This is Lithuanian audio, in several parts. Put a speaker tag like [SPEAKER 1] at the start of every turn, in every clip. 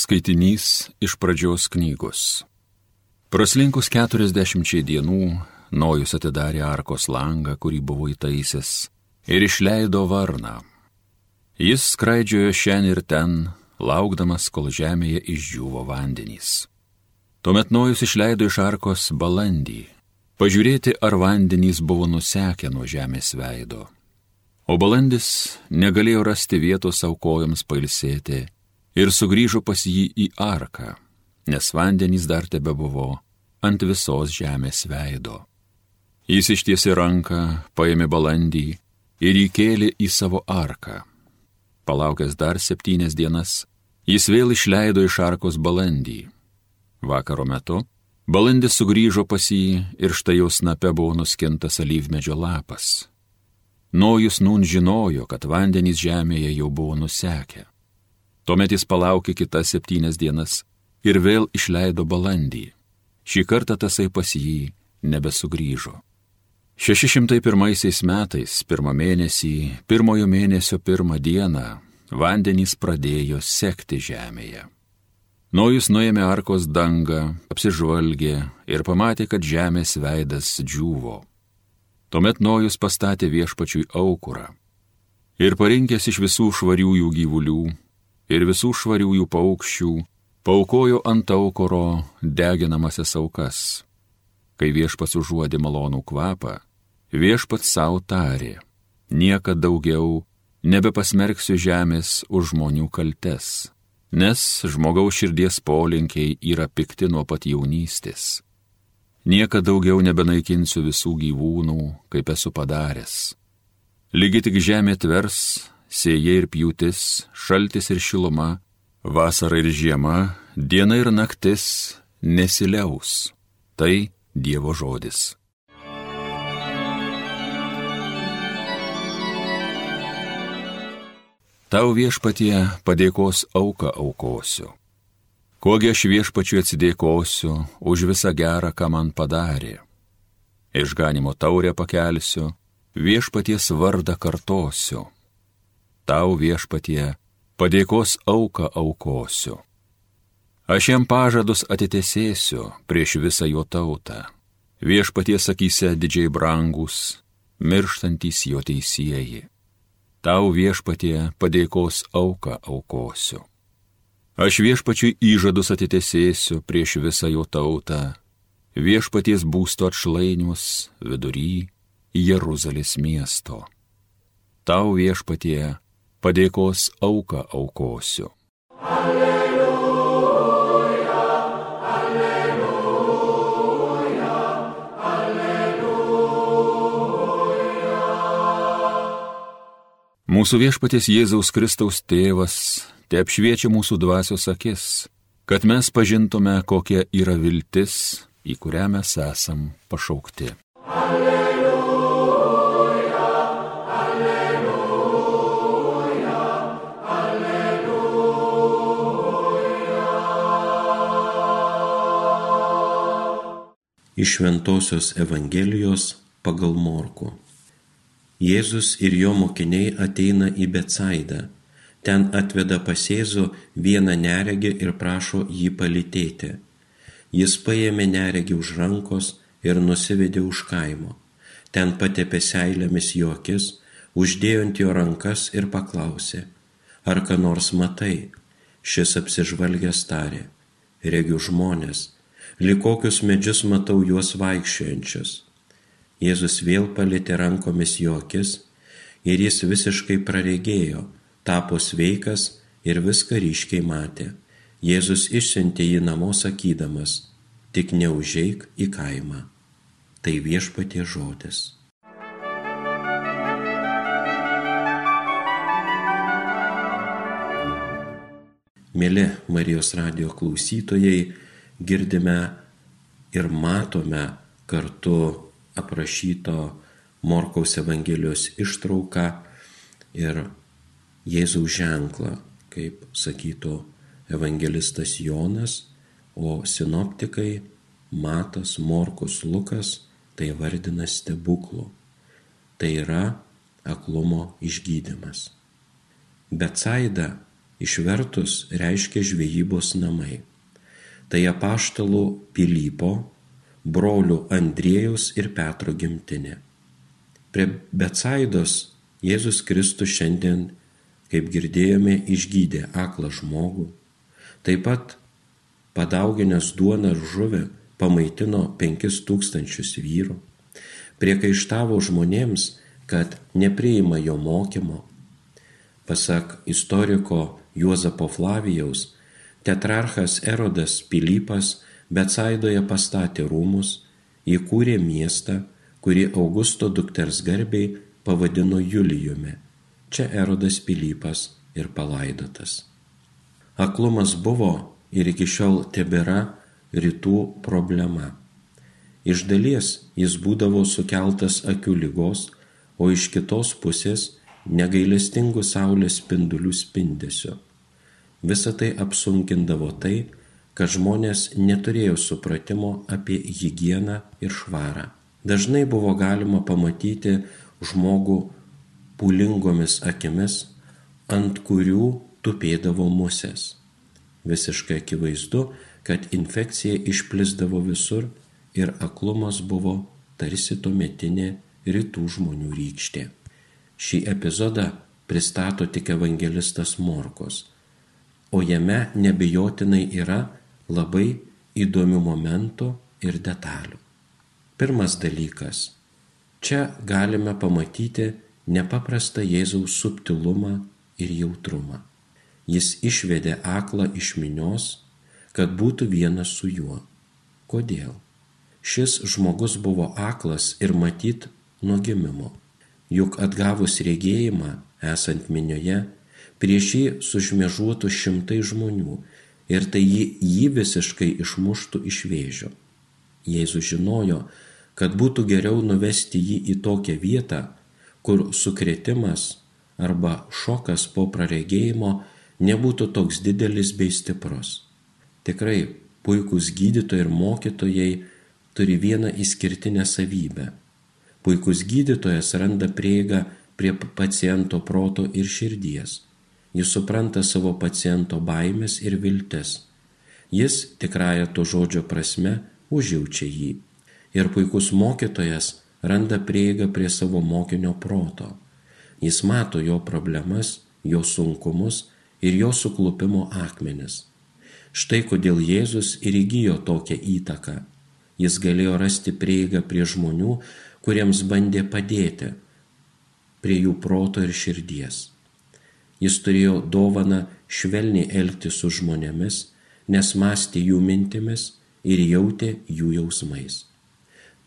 [SPEAKER 1] Skaitinys iš pradžios knygos. Praslinkus keturiasdešimčiai dienų Nojus atidarė arkos langą, kurį buvo įtaisęs, ir išleido varną. Jis skraidžiojo šiandien ir ten, laukdamas, kol žemėje išdžiūvo vandenys. Tuomet Nojus išleido iš arkos balandį, pažiūrėti, ar vandenys buvo nusekę nuo žemės veido. O balandis negalėjo rasti vietos aukojoms pailsėti ir sugrįžo pas jį į arką, nes vandenys dar tebe buvo ant visos žemės veido. Jis ištiesi ranką, paėmė balandį ir įkėlė į savo arką. Palaukęs dar septynias dienas, jis vėl išleido iš arkos balandį. Vakaro metu balandis sugrįžo pas jį ir štai jau snape buvo nuskintas alyvmedžio lapas. Nojus nun žinojo, kad vandenys žemėje jau buvo nusekę. Tuomet jis palaukė kitas septynias dienas ir vėl išleido balandį. Šį kartą tasai pas jį nebesugrįžo. 601 metais, pirmą mėnesį, pirmojo mėnesio pirmą dieną, vandenys pradėjo sekti žemėje. Nojus nuėmė arkos dangą, apsižvalgė ir pamatė, kad žemės veidas džiūvo. Tuomet Nojus pastatė viešpačiui aukurą. Ir parinkęs iš visų švariųjų gyvulių, ir visų švariųjų paukščių paukojo ant aukoro deginamasias aukas. Kai viešpats užuodė malonų kvapą, viešpats savo tarė, niekada daugiau nebepasmerksiu žemės už žmonių kaltes, nes žmogaus širdies polinkiai yra pikti nuo pat jaunystės. Niekada daugiau nebenaikinsiu visų gyvūnų, kaip esu padaręs. Lygi tik žemė tvers, sėja ir pjūtis, šaltis ir šiluma, vasara ir žiema, diena ir naktis nesiliaus. Tai Dievo žodis. Tau viešpatie padėkos auką aukosiu. Kogi aš viešpačiu atsidėkosiu už visą gerą, ką man padarė. Išganimo taurę pakelsiu, viešpaties vardą kartosiu tau viešpatie padėkos auką aukosiu. Aš jam pažadus atitesėsiu prieš visą jo tautą. Viešpaties akise didžiai brangus, mirštantys jo teisėjai. Tau viešpatie padėkos auką aukosiu. Aš viešpačiui įžadus atitesėsiu prieš visą jo tautą. Viešpaties būsto atšlainius vidury Jeruzalės miesto. Tau viešpatie padėkos auką aukosiu. Alleluja, alleluja, alleluja. Mūsų viešpaties Jėzaus Kristaus tėvas te apšviečia mūsų dvasios akis, kad mes pažintume, kokia yra viltis, į kurią mes esam pašaukti. Alleluja.
[SPEAKER 2] Iš Šventojios Evangelijos pagal Morku. Jėzus ir jo mokiniai ateina į Betsaidą. Ten atveda pas Jėzų vieną neregį ir prašo jį palytėti. Jis paėmė neregį už rankos ir nusivedė už kaimo. Ten patepė seilėmis jo akis, uždėjo ant jo rankas ir paklausė, ar ką nors matai. Šis apsižvalgęs tarė, regiu žmonės lyg kokius medžius matau juos vaikščiojančius. Jėzus vėl palėtė rankomis jo akis ir jis visiškai praregėjo, tapo sveikas ir viską ryškiai matė. Jėzus išsiuntė jį namo sakydamas, tik neužeik į kaimą. Tai viešpatie žodis. Mėly Marijos radio klausytojai, girdime ir matome kartu aprašyto Morkaus Evangelijos ištrauką ir Jėzaus ženklą, kaip sakytų evangelistas Jonas, o sinoptikai Matas, Morkus, Lukas tai vardina stebuklu. Tai yra aklumo išgydymas. Betsaida išvertus reiškia žvejybos namai. Tai apaštalų Pilypo, brolių Andrėjus ir Petro gimtinė. Prie Betsaidos Jėzus Kristus šiandien, kaip girdėjome, išgydė aklą žmogų. Taip pat padauginęs duoną ir žuvę pamaitino penkis tūkstančius vyrų. Priekaištavo žmonėms, kad nepriima jo mokymo. Pasak istoriko Juozapo Flavijaus, tetrarchas Erodas Pilypas Betsaidoje pastatė rūmus, įkūrė miestą, kurį Augusto dukters garbiai pavadino Julijumi. Čia Erodas Pilypas ir palaidotas. Aklumas buvo ir iki šiol tebėra rytų problema. Iš dalies jis būdavo sukeltas akių lygos, o iš kitos pusės negailestingų saulės spindulių spindesio. Visą tai apsunkindavo tai, kad žmonės neturėjo supratimo apie higieną ir švarą. Dažnai buvo galima pamatyti žmogų pūlingomis akimis, ant kurių tupėdavo musės. Visiškai akivaizdu, kad infekcija išplisdavo visur ir aklumas buvo tarsi tuometinė rytų žmonių rykštė. Šį epizodą pristato tik evangelistas Morkos, o jame nebejotinai yra labai įdomių momentų ir detalių. Pirmas dalykas. Čia galime pamatyti nepaprastą Jėzaus subtilumą ir jautrumą. Jis išvedė aklą iš minios, kad būtų vienas su juo. Kodėl? Šis žmogus buvo aklas ir matyt nuo gimimo. Juk atgavus regėjimą, esant minioje, prieš jį sužmėžuotų šimtai žmonių ir tai jį, jį visiškai išmuštų iš vėžio. Jėzus žinojo, kad būtų geriau nuvesti jį į tokią vietą, kur sukretimas arba šokas po praregėjimo nebūtų toks didelis bei stiprus. Tikrai puikūs gydytojai ir mokytojai turi vieną išskirtinę savybę. Puikus gydytojas randa prieigą prie paciento proto ir širdies Jis supranta savo paciento baimės ir viltis. Jis, tikrąją to žodžio prasme, užjaučia jį. Ir puikus mokytojas randa prieigą prie savo mokinio proto. Jis mato jo problemas, jo sunkumus ir jo suklupimo akmenis. Štai kodėl Jėzus ir įgyjo tokią įtaką. Jis galėjo rasti prieigą prie žmonių, kuriems bandė padėti, prie jų proto ir širdies. Jis turėjo dovaną švelniai elgti su žmonėmis, nes mąstė jų mintimis ir jautė jų jausmais.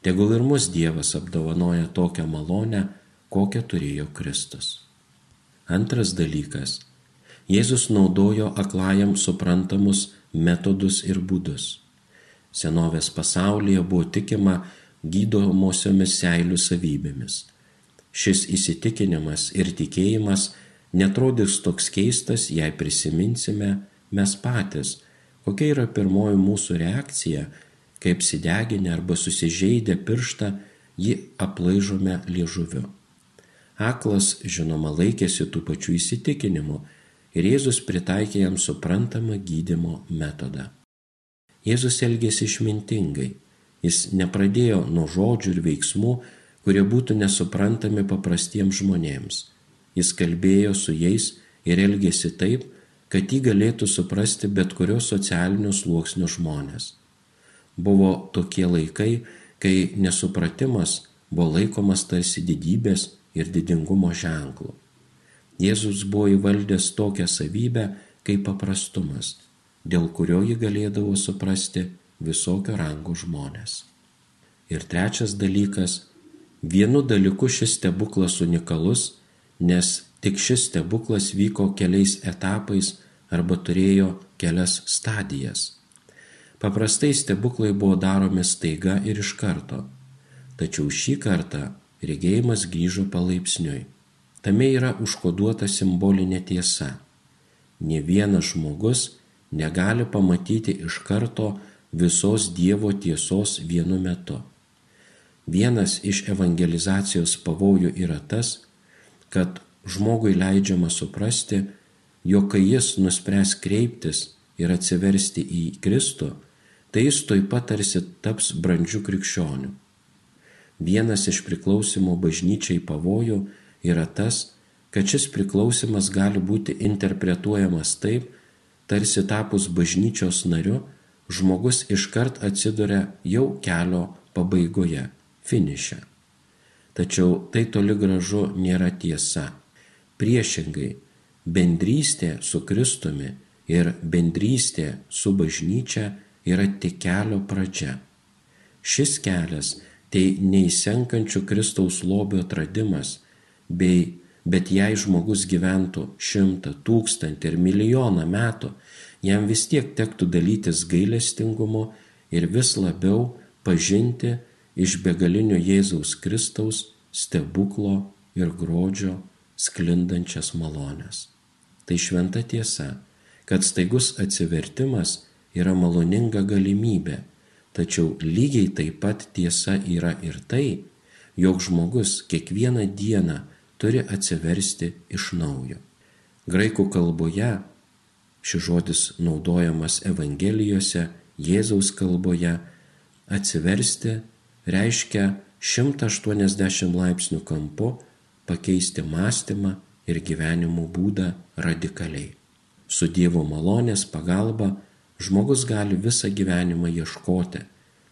[SPEAKER 2] Tegul ir mus Dievas apdovanoja tokią malonę, kokią turėjo Kristus. Antras dalykas. Jėzus naudojo aklajam suprantamus metodus ir būdus. Senovės pasaulyje buvo tikima gydomosiomis seilių savybėmis. Šis įsitikinimas ir tikėjimas netrodys toks keistas, jei prisiminsime mes patys, kokia yra pirmoji mūsų reakcija, kaip sideginę arba susižeidę pirštą jį aplaižome liežuviu. Aklas, žinoma, laikėsi tų pačių įsitikinimų ir Jėzus pritaikė jam suprantamą gydimo metodą. Jėzus elgėsi išmintingai, jis nepradėjo nuo žodžių ir veiksmų, kurie būtų nesuprantami paprastiems žmonėms Jis kalbėjo su jais ir elgėsi taip, kad jį galėtų suprasti bet kurio socialinio sluoksnio žmonės. Buvo tokie laikai, kai nesupratimas buvo laikomas tarsi didybės ir didingumo ženklu. Jėzus buvo įvaldęs tokią savybę kaip paprastumas, dėl kurio jį galėdavo suprasti visokio rango žmonės. Ir trečias dalykas, vienu dalyku šis stebuklas unikalus, nes tik šis stebuklas vyko keliais etapais arba turėjo kelias stadijas. Paprastai stebuklai buvo daromi staiga ir iš karto, tačiau šį kartą regėjimas grįžo palaipsniui. Tame yra užkoduota simbolinė tiesa. Ne vienas žmogus negali pamatyti iš karto visos Dievo tiesos vienu metu. Vienas iš evangelizacijos pavojų yra tas, kad žmogui leidžiama suprasti, jog kai jis nuspręs kreiptis ir atsiversti į Kristų, tai jis toj pat tarsi taps brandžių krikščionių. Vienas iš priklausimo bažnyčiai pavojų yra tas, kad šis priklausimas gali būti interpretuojamas taip, tarsi tapus bažnyčios nariu, žmogus iškart atsiduria jau kelio pabaigoje, finiše. Tačiau tai toli gražu nėra tiesa. Priešingai, bendrystė su Kristumi ir bendrystė su bažnyčia yra tik kelio pradžia. Šis kelias tai neįsenkančių Kristaus lobio atradimas, bei, bet jei žmogus gyventų šimtą, tūkstantį ir milijoną metų, jam vis tiek tektų dalytis gailestingumu ir vis labiau pažinti iš begalinio Jėzaus Kristaus stebuklo ir grodžio sklindančias malonės. Tai šventa tiesa, kad staigus atsivertimas yra maloninga galimybė, tačiau lygiai taip pat tiesa yra ir tai, jog žmogus kiekvieną dieną turi atsiversti iš naujo. Graikų kalboje šis žodis naudojamas Evangelijose, Jėzaus kalboje, atsiversti reiškia 180 laipsnių kampu pakeisti mąstymą ir gyvenimo būdą radikaliai. Su Dievo malonės pagalba žmogus gali visą gyvenimą ieškoti,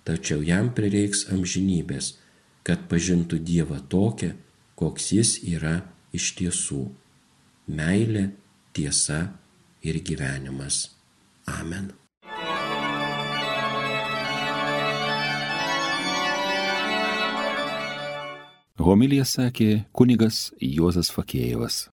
[SPEAKER 2] tačiau jam prireiks amžinybės, kad pažintų Dievą tokią, koks jis yra iš tiesų - meilė, tiesa ir gyvenimas. Amen.
[SPEAKER 1] Homilija sakė kunigas Juozas Fakėjevas.